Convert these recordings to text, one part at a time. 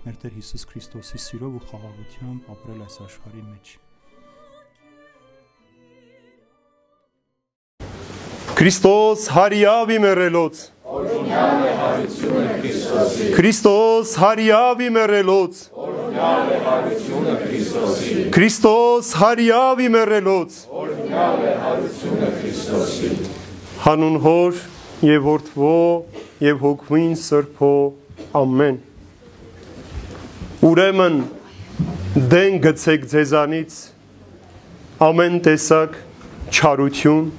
մեր Տեր Հիսուս Քրիստոսի սիրով ու խաղաղությամբ ապրել այս աշխարհի մեջ։ Քրիստոս հարիավի մերելոց Օրինալ է հարությունը Քրիստոսի Քրիստոս հարիավի մերելոց Օրինալ է հարությունը Քրիստոսի Քրիստոս հարիավի մերելոց Օրինալ է հարությունը Քրիստոսի Հանուն հոր եւ որդվո եւ հոգվին սրբո ամեն Ուրեմն դեն գցեք ձեզանից ամեն տեսակ չարություն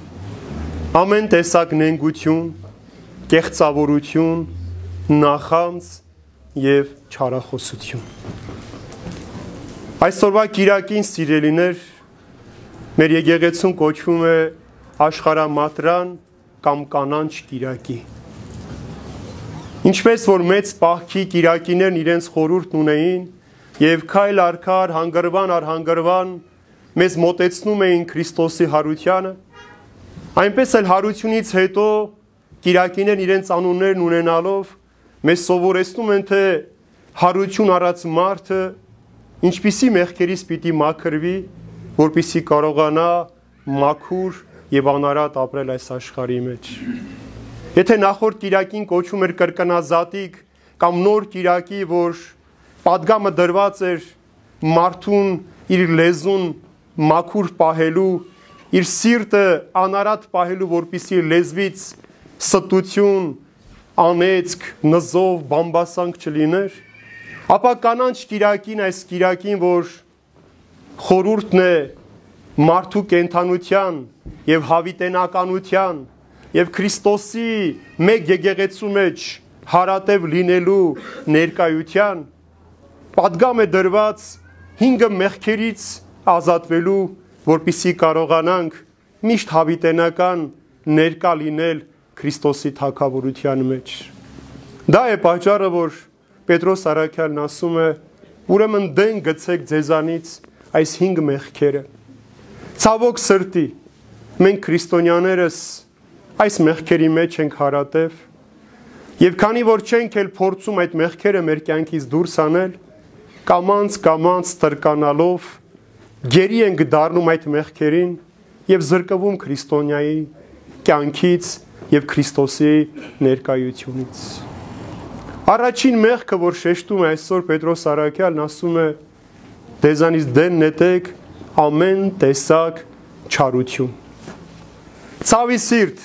ամեն տեսակ նենգություն կեղծավորություն, նախանց եւ չարախոսություն։ Այսօրվա Կիրակին սիրելիներ մեր եկեղեցուն կոչվում է աշխարհամատրան կամ կանանչ Կիրակի։ Ինչպես որ մեծ պահքի Կիրակիներն իրենց խորուրդն ունեին եւ քայլ առ քայլ հանգրվան առ հանգրվան մեզ մոտեցնում էին Քրիստոսի հարությանը, այնպես էլ հարությունից հետո Կիրակիներն իրենց անուններն ունենալով մեզ սովորեցնում են թե հարություն առած մարդը ինչպիսի մեղքերից պիտի մաքրվի, որpիսի կարողանա մաքուր եւ անարատ ապրել այս աշխարհի մեջ։ Եթե նախորդ Տիրակին կոչում էր կրկնազատիկ կամ նոր Տիրակի, որ падգամը դրված էր մարդուն իր լեզուն մաքուր պահելու, իր սիրտը անարատ պահելու, որպիսի լեզվից ստություն, անեծք, նզով, բամբասանք չլիներ, ապա կանանչ Տիրակին այս Տիրակին, որ խորուրդն է մարդու կենթանության եւ հավիտենականության եւ Քրիստոսի մեկ եկեղեցու մեջ հարատև լինելու ներկայության падգամ է դրված հինգը մեղքերից ազատվելու, որպիսի կարողանանք միշտ հավիտենական ներկա լինել Քրիստոսի թակավորության մեջ։ Դա է պատճառը, որ Պետրոս Արաքյանն ասում է. ուրեմն դեն գցեք ձեզանից այս 5 մեղքերը։ Ցավոք սրտի մենք քրիստոնյաներս այս մեղքերի մեջ ենք հարատև եւ քանի որ չենք էլ փորձում այդ մեղքերը մեր կյանքից դուրս անել, կամանց կամանց տրկանալով գերի ենք դառնում այդ մեղքերին եւ զրկվում քրիստոնյայի կյանքից եւ Քրիստոսի ներկայությունից։ Առաջին մեղքը, որ շեշտում է այսօր Պետրոս Արաքյալն, ասում է. «Դեզանից դեն նետեք ամեն տեսակ չարություն»։ Ցավի սիրտ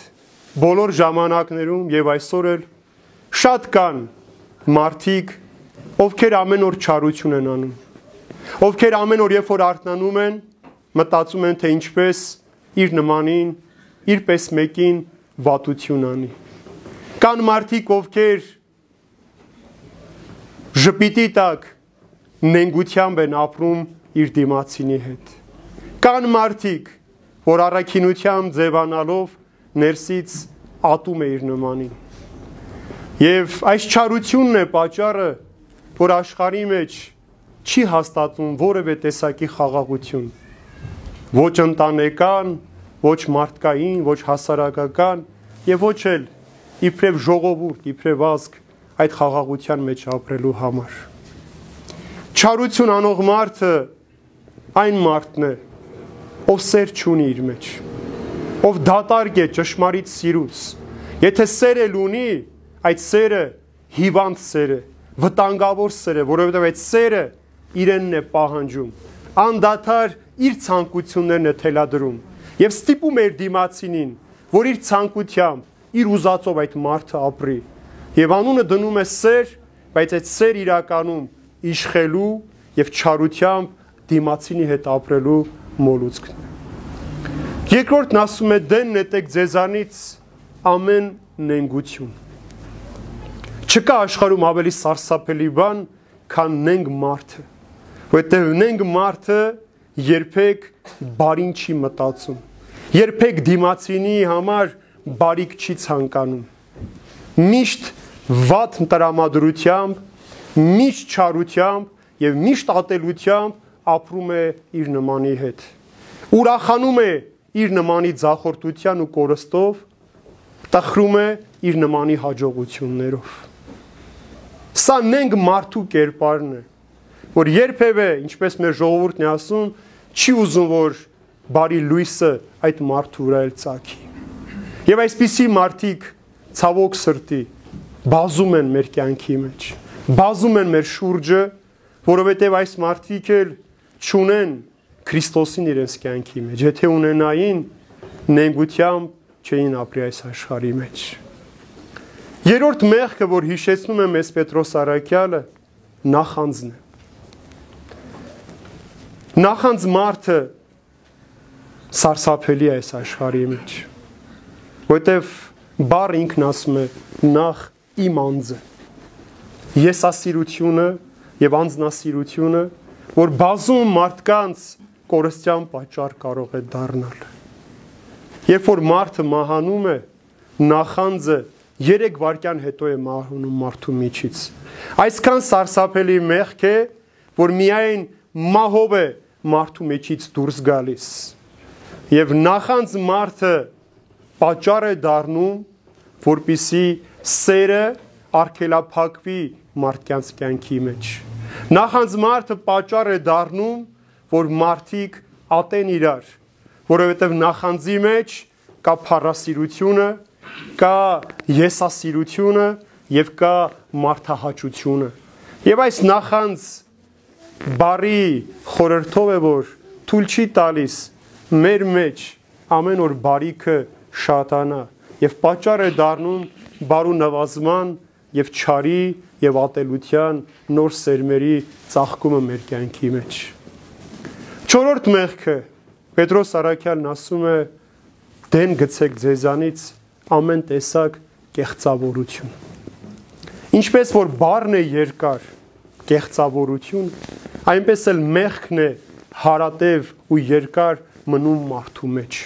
բոլոր ժամանակներում եւ այսօր էլ շատ կան մարդիկ, ովքեր ամեն օր չարություն են անում։ Ովքեր ամեն օր երբ որ արթնանում են, մտածում են թե ինչպես իր նմանին, իրպես մեկին վատություն անի։ Կան մարդիկ, ովքեր ժպիտի տակ նենգությամբ են ապրում իր դիմացինի հետ։ Կան մարդիկ, որ առաքինությամբ ձևանալով ներսից ատում է իր նմանին։ Եվ այս չարությունն է պատճառը, որ աշխարհի մեջ չի հաստատվում որևէ տեսակի խաղաղություն։ Ոչ ընտանեկան, ոչ մարդկային, ոչ հասարակական եւ ոչ էլ իբրև ժողովուրդ, իբրև ազգ այդ խաղաղության մեջ ապրելու համար։ Չարություն անող մարդը այն մարդն է, ով սեր չունի իր մեջ, ով դատարկ է ճշմարիտ սիրուց։ Եթե սեր էլ ունի, այդ սերը հիվանդ սեր է, վտանգավոր սեր է, որովհետև այդ սերը իրենն է պահանջում։ Անդադար իր ցանկություններն է թելադրում եւ ստիպում է իր դիմացինին, որ իր ցանկությամբ, իր ուզածով այդ մարդը ապրի։ Եվ անունը դնում է սեր, բայց այդ սեր իրականում իշխելու եւ չարությամբ դիմացինի հետ ապրելու մոլուցքն է։ Երկրորդն ասում է դեն նետեք ձեզանից ամեն նենգություն։ Չկա աշխարհում ավելի սարսափելի բան, քան նենգ մարդը։ Որտեղ նենգ մարդը երբեք բարին չի մտածում։ Երբեք դիմացինի համար բարիք չի ցանկանում։ Միշտ վատ տրամադրությամբ, միշտ չարությամբ եւ միշտ ատելությամբ ապրում է իր նմանի հետ։ Ուրախանում է իր նմանի ձախորդության ու կորստով, տխրում է իր նմանի հաջողություններով։ Սա նենք մարդու կերպարն է, որ երբևէ, ինչպես մեր ժողովուրդն է ասում, չի ուզում որ բարի լույսը այդ մարդու վրա էլ ցակի։ Եվ այսպիսի մարդիկ ցավոք սրտի բազում են մեր կյանքի մեջ։ Բազում են մեր շուրջը, որովհետև այս մարդիկ էլ ճունեն Քրիստոսին իրենց կյանքի մեջ։ Եթե ունենային նենգությամբ չէին ապրի այս աշխարհի մեջ։ Երորդ մեղքը, որ հիշեցնում է մեզ Պետրոս Արաքյալը, նախանձն է։ Նախանձ մարդը սարսափելի է այս աշխարհի մեջ։ Որտեվ բառ ինքն ասում է նախ իմ անձը։ Եսասիրությունը եւ անձնասիրությունը, որ բազում մարդկանց կորստյան պատճառ կարող է դառնալ։ Երբ որ մարդը մահանում է, նախանձը 3 վայրկյան հետո է մահանում մարդու միջից։ Այսքան սարսափելի մեղք է, որ միայն մահով է մարդու միջից դուրս գալիս։ Եվ նախանձ մարդը պատճառ է դառնում, որpիսի սերը արկելափակվի մարդկանց կյանքի մեջ։ Նախանձ մարդը պատճառ է դառնում, որ մարդիկ ատեն իրար, որովհետև նախանձի մեջ կա փառասիրությունը, կա եսասիրությունը եւ կա մարդահաճությունը։ Եվ այս նախանձ բարի խորհրդով է որ թույլ չի տալիս մեր մեջ ամեն օր բարիքը շատանա եւ պատճառ է դառնում բարու նվազման եւ չարի եւ ատելության նոր սերմերի ծաղկումը մեր կյանքի մեջ։ Չորրորդ մեղքը Պետրոս Արաքյալն ասում է դեն գցեք ձեզանից ամեն տեսակ կեղծավորություն։ Ինչպես որ բառն է երկար, կեղծավորություն, այնպես էլ մեղքն է հարատև ու երկար մնում մարդու մեջ։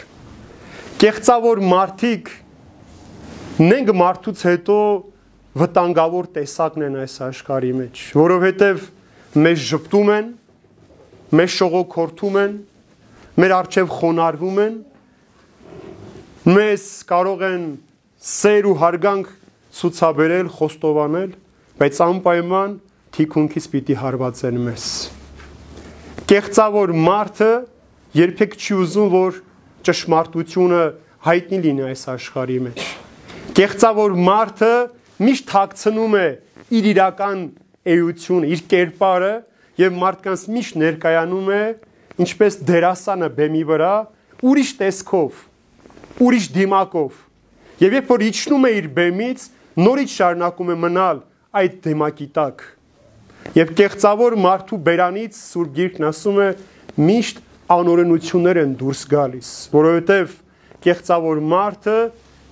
Կեղծավոր մարդիկ նենք մարդուց հետո վտանգավոր տեսակն են այս աշխարհի մեջ, որովհետև մեզ ճպտում են, մեզ շողոքորթում են, մեր արջև խոնարվում են, մեզ կարող են սեր ու հարգանք ցուցաբերել, խոստովանել, բայց անպայման թիկունքից պիտի հարվածեն մեզ։ Կեղծավոր մարդը երբեք չի ուզում, որ ճշմարտությունը հայտնի լինի այս աշխարհի մեջ։ Կեղծավոր մարդը միշտ թաքցնում է իր իրական էությունը, իր կերպարը եւ մարդկանց միշտ ներկայանում է ինչպես դերասանը բեմի վրա ուրիշ տեսքով, ուրիշ դիմակով։ Եվ երբ որ իջնում է իր բեմից, նորից շարունակում է մնալ այդ դեմակի տակ։ Եվ կեղծավոր մարդու բերանից Սուրբ Գիրքն ասում է միշտ անօրենություններ են դուրս գալիս, որովհետև կեղծավոր մարդը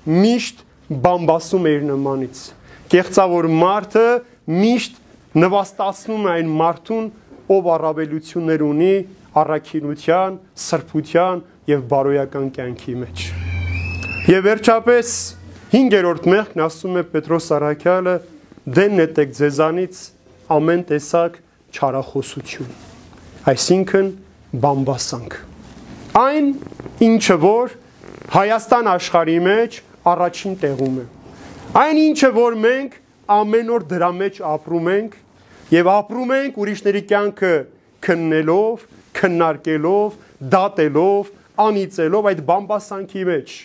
միշտ բամբասում է իր նմանից։ Կեղծավոր մարդը միշտ նվաստացնում է այն մարդուն, ով առավելություններ ունի առաքինության, սրբության եւ բարոյական կյանքի մեջ։ Եվ վերջապես 5-րդ մեղքն ասում է Պետրոս Արաքյալը դեն նետեք ձեզանից ամեն տեսակ չարախոսություն։ Այսինքն բամբասանք։ Այն ինչը որ Հայաստան աշխարհի մեջ առաջին տեղում է։ Այն ինչը որ մենք ամեն օր դրա մեջ ապրում ենք եւ ապրում ենք ուրիշների կյանքը քննելով, քննարկելով, դատելով, անիծելով այդ բամբասանքի մեջ,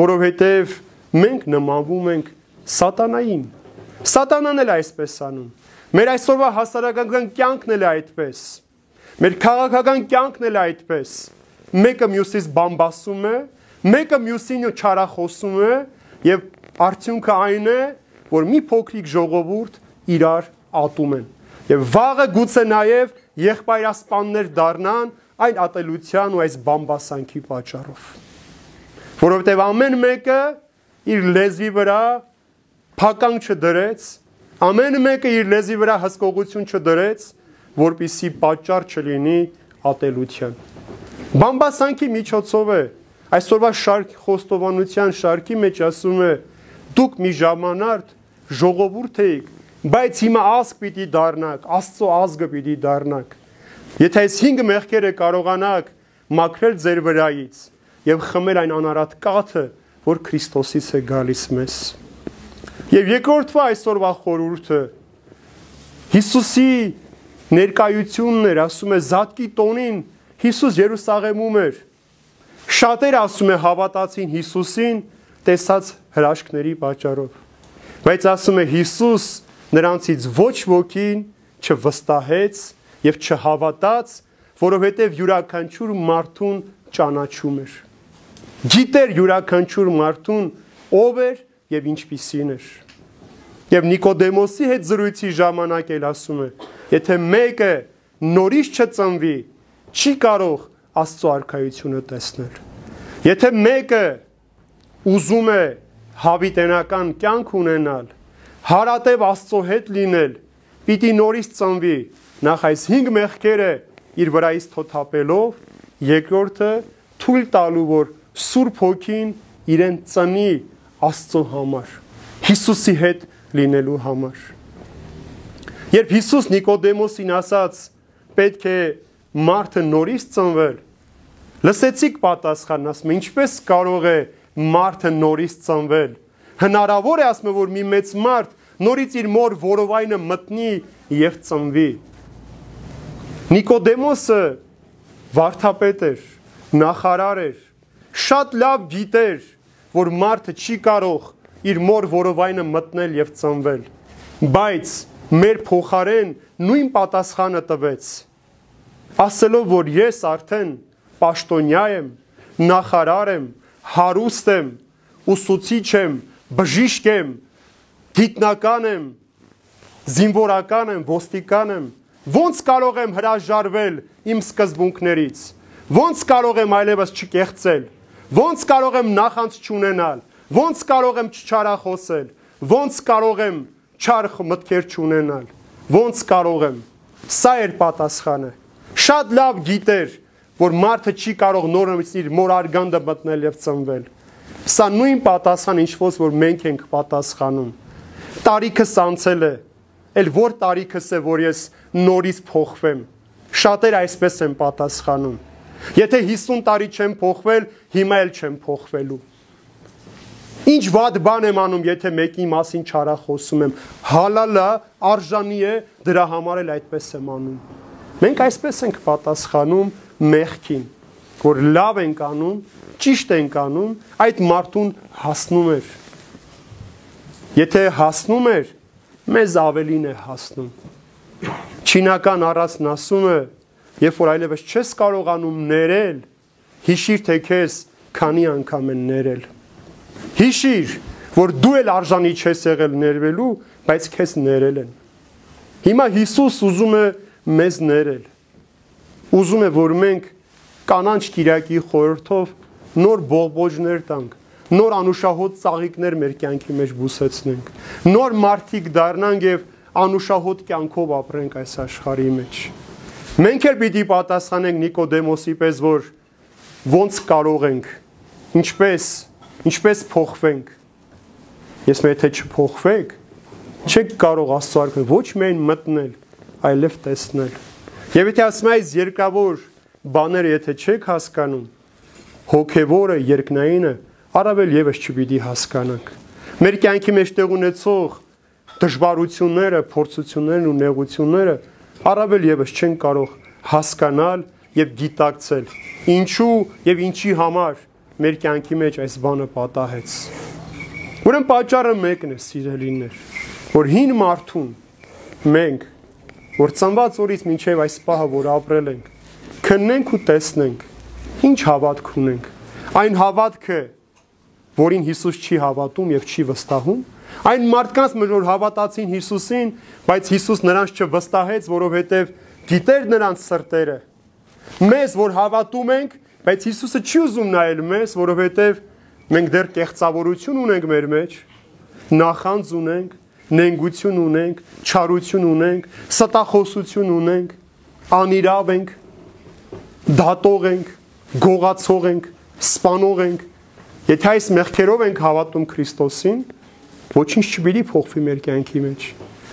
որովհետեւ մենք նմանվում ենք սատանային։ Սատանան էլ այսպես անում։ Մեր այսօրվա հասարակական կյանքն էլ է այդպես։ Մեր քաղաքական կյանքն էլ է այդպես։ Մեկը մյուսից բամբասում է, մեկը մյուսին չարախոսում է եւ արդյունքը այն է, որ մի փոքրիկ ժողովուրդ իրար ատում են։ Եվ վաղը գուցե նաև եղբայրասպաններ դառնան այն ատելության ու այս բամբասանքի պատճառով։ Որովհետև ամեն մեկը իր լեզվի վրա փական չդրեց, ամեն մեկը իր լեզվի վրա հսկողություն չդրեց, որpիսի պատճառ չլինի ատելության։ Բամբասանքի միջոցով է այսօրվա շարք խոստովանության շարքի մեջ ասում է դուք մի ժամանակ ժողովուրդ եք, բայց հիմա ազգ պիտի դառնաք, Աստծո ազգը պիտի դառնաք։ Եթե այս 5 մեղքերը կարողանաք մաքրել ձեր վրայից եւ խմել այն անարատ կաթը, որ Քրիստոսից է գալիս մեզ։ Եվ երկրորդվա այսօրվա խորհուրդը Հիսուսի ներկայությունն էր, ասում է Զատկի տոնին Հիսուս Երուսաղեմում էր։ Շատեր ասում է հավատացին Հիսուսին տեսած հրաշքների պատճառով։ Բայց ասում է Հիսուս նրանցից ոչ ոքին չվստահեց եւ չհավատաց, որովհետեւ յուրաքանչյուր մարդուն ճանաչում էր։ Գիտեր յուրաքանչյուր մարդուն ով էր եւ ինչպիսին էր։ Եվ Նիկոդեմոսի հետ զրույցի ժամանակ էլ ասում է. եթե մեկը նորից չծնվի, չի կարող Աստծո արքայությունը տեսնել։ Եթե մեկը ուզում է հավիտենական կյանք ունենալ, հարատև Աստծո հետ լինել, պիտի նորից ծնվի, նախ այս 5 մեղքերը իր վրայից թոթափելով, երկրորդը թույլ տալու, որ Սուրբ Հոգին իրեն ծնի Աստծո համար, Հիսուսի հետ լինելու համար։ Երբ Հիսուս Նիկոդեմոսին ասաց, պետք է մարդը նորից ծնվել, լսեցիք պատասխանն, ասում ինչպես կարող է մարդը նորից ծնվել։ Հնարավոր է ասում որ մի մեծ մարդ նորից իր մոր որովայնը մտնի եւ ծնվի։ Նիկոդեմոսը վարդապետ էր, նախարար էր, շատ լավ գիտեր, որ մարդը չի կարող իր մոր որովայնը մտնել եւ ծնվել։ Բայց մեր փոխարեն նույն պատասխանը տվեց։ Ասելով, որ ես արդեն պաշտոնյա եմ, նախարար եմ, հարուստ եմ, ուսուցիչ եմ, բժիշկ եմ, գիտնական եմ, զինվորական եմ, ոստիկան եմ, ո՞նց կարող եմ հրաժարվել իմ սկզբունքներից։ Ո՞նց կարող եմ այլևս չկեղծել։ Ո՞նց կարող եմ նախանց չունենալ։ Ոնց կարող եմ չչարախոսել, ոնց կարող եմ չար մտքեր չունենալ, ոնց կարող եմ։ Սա էր պատասխանը։ Շատ լավ գիտեր, որ մարդը չի կարող նորից իր մոր արգանդը մտնել եւ ծնվել։ Սա նույն պատասխան ինչ որ մենք ենք պատասխանում։ Տարիքս անցել է, ել որ տարիքս է, որ ես նորից փոխվեմ։ Շատեր այսպես են պատասխանում։ Եթե 50 տարի չեմ փոխվել, հիմա էլ չեմ փոխվելու։ Ինչ վատ բան եմ անում, եթե մեկի մասին չարախոսում եմ։ Հալալա, արժանի է, դրա համար էլ այդպես եմ անում։ Մենք այսպես ենք պատասխանում մեղքին, որ լավ ենք անում, ճիշտ ենք անում, այդ մարդուն հասնում էր։ Եթե հասնում էր, մեզ ավելին է հասնում։ Չինական առածն ասում է, երբ որ այլևս չես կարողանում ներել, հիշիր թե քեզ քանի անգամ են ներել։ Հիշիր, որ դու էլ արժանի չես եղել ներվելու, բայց քեզ ներել են։ Հիմա Հիսուս ուզում է մեզ ներել։ Ուզում է, որ մենք կանանչ Կիրակի խորհրդով նոր բողբոջներ տանք, նոր անուշահոտ ծաղիկներ մեր կյանքի մեջ բուսեցնենք, նոր մարդիկ դառնանք եւ անուշահոտ կյանքով ապրենք այս աշխարհի մեջ։ Մենք էլ պիտի պատասխանենք Նիկոդեմոսի պես, որ ոնց կարող ենք, ինչպես ինչպես փոխվենք։ Ես մեր եթե չփոխվեք, չեք կարող Աստծո արքան ոչ միայն մտնել, այլև տեսնել։ Եվ եթե ասում այս երկավոր բաները եթե չեք հասկանում, հոգևորը, երկնայինը առավել եւս չպիտի հասկանանք։ Մեր կյանքի մեջ տեղ ունեցող դժվարությունները, փորձություններն ու նեղությունները առավել եւս չեն կարող հասկանալ եւ գիտակցել։ Ինչու եւ ինչի համար մեր կյանքի մեջ այս բանը պատահեց։ Ուրեմն պատճառը մեկն է, սիրելիներ, որ հին մարդուն մենք, որ ծնված օրից մինչև այս պահը, որ ապրել ենք, քննենք ու տեսնենք, ինչ հավատք ունենք։ Այն հավատքը, որին Հիսուս չի հավատում եւ չի վստահում, այն մարդկանց մեջ որ հավատացին Հիսուսին, բայց Հիսուս նրանց չվստահեց, որովհետեւ գիտեր նրանց սրտերը։ Մեզ, որ հավատում ենք, Բայց Հիսուսը չի ուզում նայել մեզ, որովհետև մենք դեռ կեղծավորություն ունենք մեր մեջ, նախանձ ունենք, նենգություն ունենք, չարություն ունենք, ստախոսություն ունենք, անիրավ ենք, դատող ենք, գողացող ենք, սպանող ենք, եթե այս մեղքերով ենք հավատում Քրիստոսին, ոչինչ չպիտի փոխվի մեր կյանքի մեջ։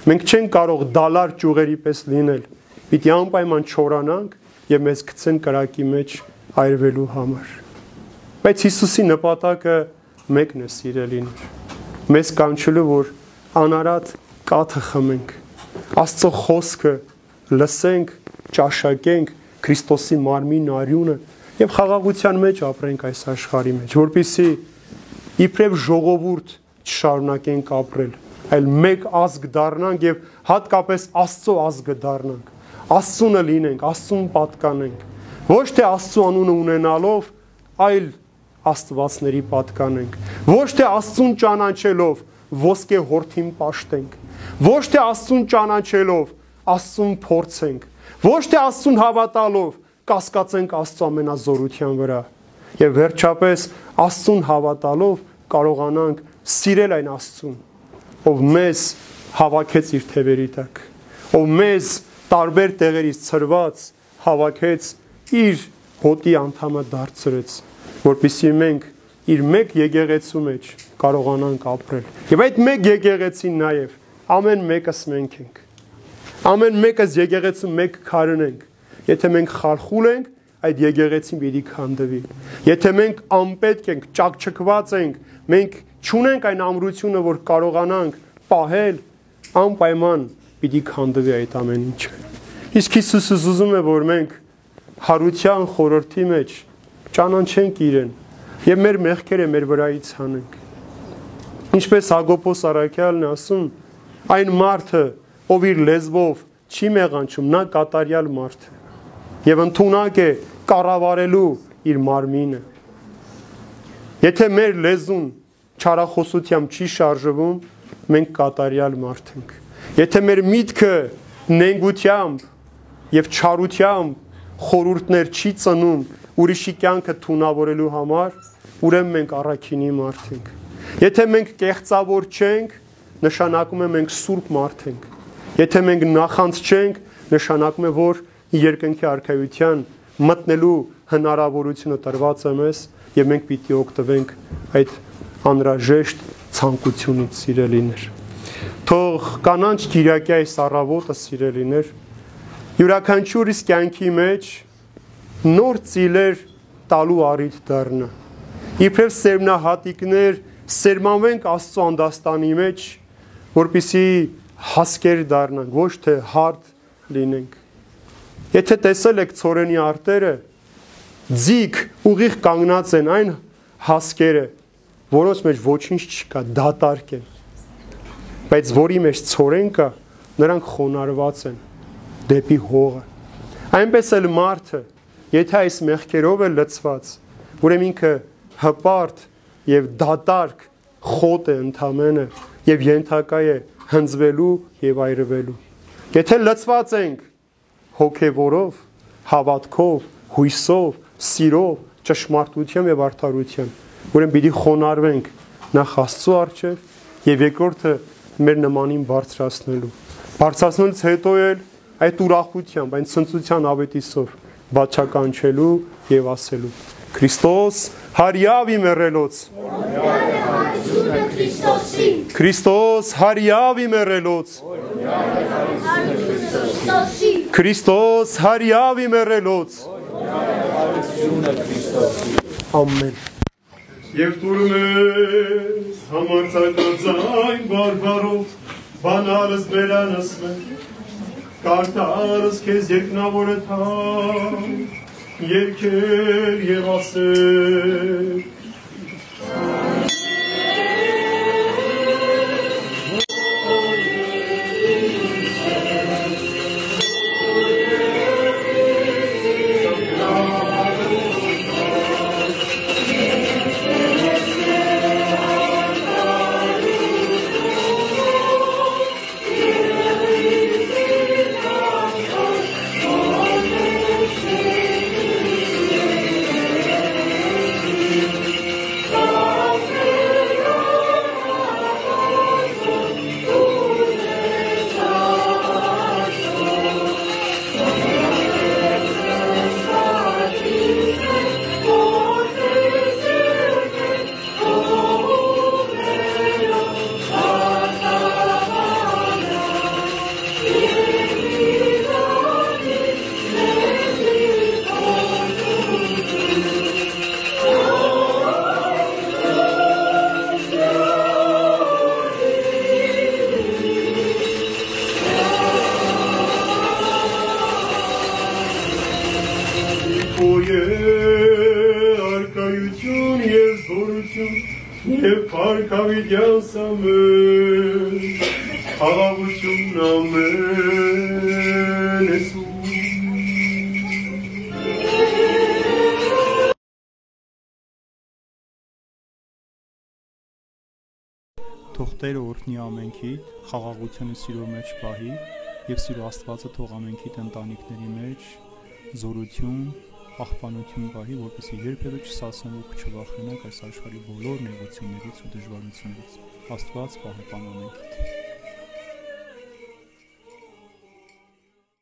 Մենք չենք կարող դալար ճյուղերի պես լինել։ Պիտի անպայման չորանանք եւ մեզ գցեն կրակի մեջ այրվելու համար։ Բայց Հիսուսի նպատակը մեկն է սիրելիներ։ Մեզ կանչելու որ անարատ կաթը խմենք։ Աստծո խոսքը լսենք, ճաշակենք Քրիստոսի մարմին արյունը եւ խաղաղության մեջ ապրենք այս աշխարհի մեջ, որpիսի իբրև ժողովուրդ չշարունակենք ապրել, այլ մեկ ազգ դառնանք եւ հատկապես Աստծո ազգը դառնանք։ Աստծունը լինենք, Աստծուն պատկանենք։ Ոչ թե Աստծո անունը ունենալով, այլ Աստվածների պատկանենք։ Ոչ թե Աստծուն ճանաչելով ոսկե հորթին պաշտենք։ Ոչ թե Աստծուն ճանաչելով Աստծուն փորձենք։ Ոչ թե Աստծուն հավատալով կասկածենք Աստծո ամենազորության վրա։ Եվ վերջապես Աստծուն հավատալով կարողանանք սիրել այն Աստծուն, ով մեզ հավաքեց իր թևերի տակ, ով մեզ տարբեր տեղերից ծրված հավաքեց իր հոտի անդամը դարձրեց, որpիսի մենք իր մեկ եկեղեցու մեջ կարողանանք ապրել։ Եվ այդ մեկ եկեղեցին նաև ամեն մեկս մենք ենք։ Ամեն մեկս եկեղեցու մեկ քարն ենք Եթե մենք խարխուլ ենք, այդ եկեղեցին պիտի քանդվի։ Եթե մենք անպետք ենք, ճակճկված ենք, մենք չունենք այն ամրությունը, որ կարողանանք պահել, անպայման պիտի քանդվի այդ ամեն ինչը։ Իսկ Հիսուսը ուզում է, որ մենք հարության խորհրդի մեջ ճանաչենք իրեն եւ մեր մեղքերը մեր վրայից հանենք։ Ինչպես Հակոբոս Արաքյալն ասում, այն մարդը, ով իր լեզվով չի մեղանչում, նա կատարյալ մարդ է եւ ընդունակ է կառավարելու իր մարմինը։ Եթե մեր լեզուն չարախոսությամբ չի շարժվում, մենք կատարյալ մարդ ենք։ Եթե մեր միտքը նենգությամբ եւ չարությամբ խորուրդներ չի ծնում ուրիշի կյանքը թունավորելու համար, ուրեմն մենք առաքինի մարդ ենք։ Եթե մենք կեղծավոր չենք, նշանակում է մենք սուրբ մարդ ենք։ Եթե մենք նախանց չենք, նշանակում է որ երկնքի արքայության մտնելու հնարավորությունը տրված է մեզ եւ մենք պիտի օգտվենք այդ անրաժեշտ ցանկությունից սիրելիներ թող կանանչ Կիրակի այս առավոտը սիրելիներ յուրաքանչյուրիս կյանքի մեջ նոր ծիլեր տալու առիթ դառնա իբրև սերմնահատիկներ սերմանվենք Աստծո անդաստանի մեջ որpիսի հասկեր դառնանք ոչ թե հարթ լինենք Եթե տեսել եք ծորենի արտերը, ձիգ ուղիղ կանգնած են այն հասկերը, որոնց մեջ ոչինչ չկա, դատարկ են։ Բայց որի մեջ ծորեն կա, նրանք խոնարհված են դեպի հողը։ Այնպես էլ մարդը, եթե այս մեղքերով է լցված, ուրեմն ինքը հպարտ եւ դատարկ խոտ է ընդամենը եւ ենթակա է հնձվելու եւ այրվելու։ Եթե լցված ենք հոգևորով, հավատքով, հույսով, սիրով, ճշմարտությամբ եւ արդարությամբ։ Ուրեմն պիտի խոնարհվենք նախ Աստծո առջև եւ երկրորդը մեր նմանին բարձրացնելու։ Բարձրացնելուց հետո էլ այդ ուրախությամբ, այն ցնծության ավետիսով բաչականչելու եւ ասելու Քրիստոս հարյավ իմ եռելոց Քրիստոս հարյավ իմ եռելոց Քրիստոս հարյավ իմ եռելոց Ամեն Եվ տուրում ես համարցակածային բարբարով բանալս բերանս մեր կարտարս կեզ երկնավորը թամ երկեր եւ ասեր Եվ փառքավիճան սամեն Խաղաղություն ամեն Հեսուս Թող Տերը օրհնի ամենքիդ, խաղաղությունը սիրո մեջ պահի եւ սիրո Աստվածը թող ամենքիդ ընտանիքների մեջ զորություն, պահպանություն պահի, որպեսզի երբևէ չսասեն ու չվախենաք այս աշխարհի բոլոր նեղություններից ու դժվարություններից։ Աստված պահպան ամենքիդ։